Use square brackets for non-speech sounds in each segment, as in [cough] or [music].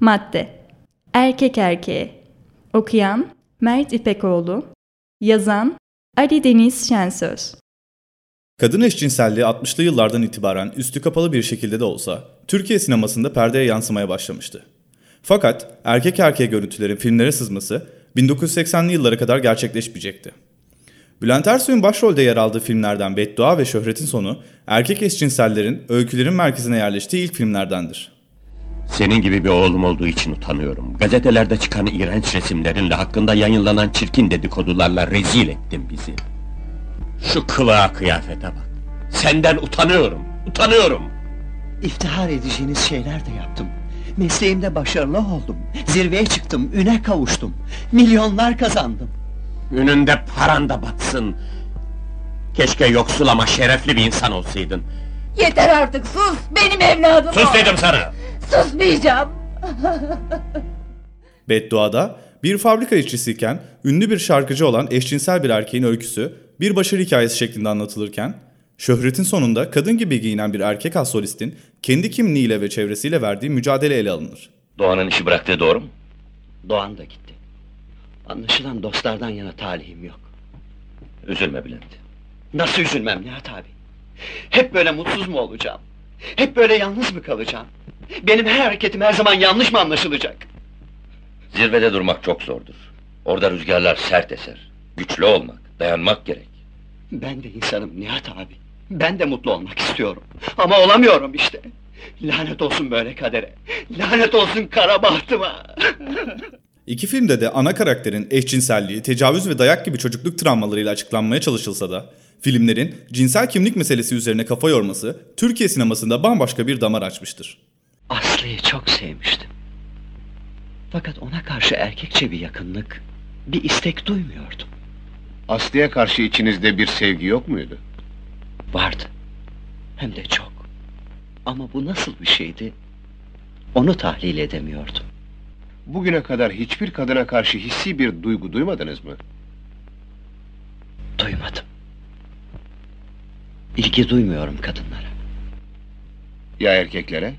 Madde Erkek Erkeğe Okuyan Mert İpekoğlu Yazan Ali Deniz Şensöz Kadın eşcinselliği 60'lı yıllardan itibaren üstü kapalı bir şekilde de olsa Türkiye sinemasında perdeye yansımaya başlamıştı. Fakat erkek erkeğe görüntülerin filmlere sızması 1980'li yıllara kadar gerçekleşmeyecekti. Bülent Ersoy'un başrolde yer aldığı filmlerden Beddua ve Şöhretin Sonu, erkek eşcinsellerin öykülerin merkezine yerleştiği ilk filmlerdendir. Senin gibi bir oğlum olduğu için utanıyorum. Gazetelerde çıkan iğrenç resimlerinle hakkında yayınlanan çirkin dedikodularla rezil ettin bizi. Şu kılığa kıyafete bak. Senden utanıyorum, utanıyorum. İftihar edeceğiniz şeyler de yaptım. Mesleğimde başarılı oldum. Zirveye çıktım, üne kavuştum. Milyonlar kazandım. Önünde paran da batsın. Keşke yoksul ama şerefli bir insan olsaydın. Yeter artık sus! Benim evladım Sus o! dedim sana! Susmayacağım! [laughs] Beddua'da bir fabrika işçisiyken ünlü bir şarkıcı olan eşcinsel bir erkeğin öyküsü bir başarı hikayesi şeklinde anlatılırken, şöhretin sonunda kadın gibi giyinen bir erkek az solistin kendi kimliğiyle ve çevresiyle verdiği mücadele ele alınır. Doğan'ın işi bıraktığı doğru mu? Doğan da gitti. Anlaşılan dostlardan yana talihim yok. Üzülme Bülent. Nasıl üzülmem Nihat abi? Hep böyle mutsuz mu olacağım? Hep böyle yalnız mı kalacağım? Benim her hareketim her zaman yanlış mı anlaşılacak? Zirvede durmak çok zordur. Orada rüzgarlar sert eser. Güçlü olmak, dayanmak gerek. Ben de insanım Nihat abi. Ben de mutlu olmak istiyorum. Ama olamıyorum işte. Lanet olsun böyle kadere. Lanet olsun kara bahtıma. [laughs] İki filmde de ana karakterin eşcinselliği, tecavüz ve dayak gibi çocukluk travmalarıyla açıklanmaya çalışılsa da filmlerin cinsel kimlik meselesi üzerine kafa yorması Türkiye sinemasında bambaşka bir damar açmıştır. Aslı'yı çok sevmiştim. Fakat ona karşı erkekçe bir yakınlık, bir istek duymuyordum. Aslı'ya karşı içinizde bir sevgi yok muydu? Vardı. Hem de çok. Ama bu nasıl bir şeydi? Onu tahlil edemiyordum. Bugüne kadar hiçbir kadına karşı hissi bir duygu duymadınız mı? Duymadım. İlgi duymuyorum kadınlara. Ya erkeklere?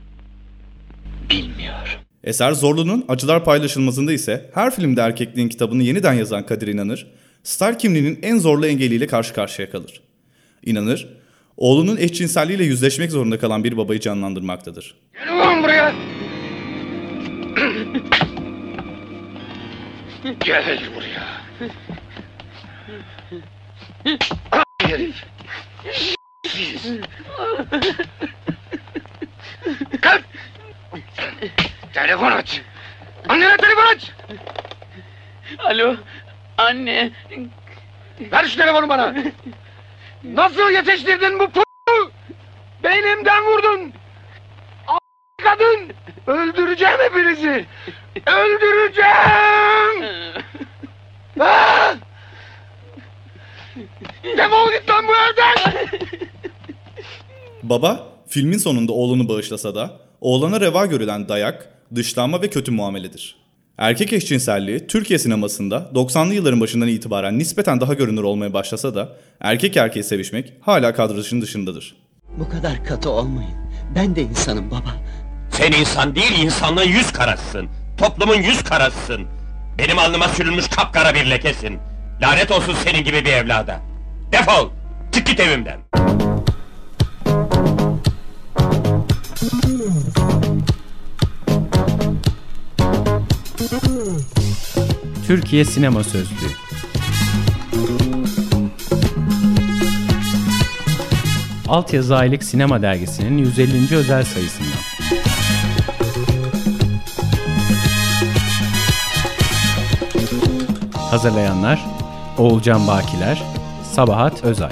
Eser Zorlu'nun acılar paylaşılmasında ise her filmde erkekliğin kitabını yeniden yazan Kadir İnanır, star kimliğinin en zorlu engeliyle karşı karşıya kalır. İnanır, oğlunun eşcinselliğiyle yüzleşmek zorunda kalan bir babayı canlandırmaktadır. Gel ulan buraya! Gel buraya! Siz! Telefon aç! Annene telefon aç! Alo, anne. Ver şu telefonu bana! Nasıl yetiştirdin bu p***? Beynimden vurdun! A** kadın! Öldüreceğim hepinizi! Öldüreceğim! Ah! Defol git lan bu evden! Baba, filmin sonunda oğlunu bağışlasa da oğlana reva görülen dayak, dışlanma ve kötü muameledir. Erkek eşcinselliği Türkiye sinemasında 90'lı yılların başından itibaren nispeten daha görünür olmaya başlasa da erkek erkeğe sevişmek hala kadrajın dışındadır. Bu kadar katı olmayın. Ben de insanım baba. Sen insan değil, insanlığın yüz karasısın. Toplumun yüz karasısın. Benim alnıma sürülmüş kapkara bir lekesin. Lanet olsun senin gibi bir evlada. Defol! Çık git evimden! Türkiye Sinema Sözlüğü Altyazı Aylık Sinema Dergisi'nin 150. özel sayısından. Hazırlayanlar Oğulcan Bakiler, Sabahat Özay.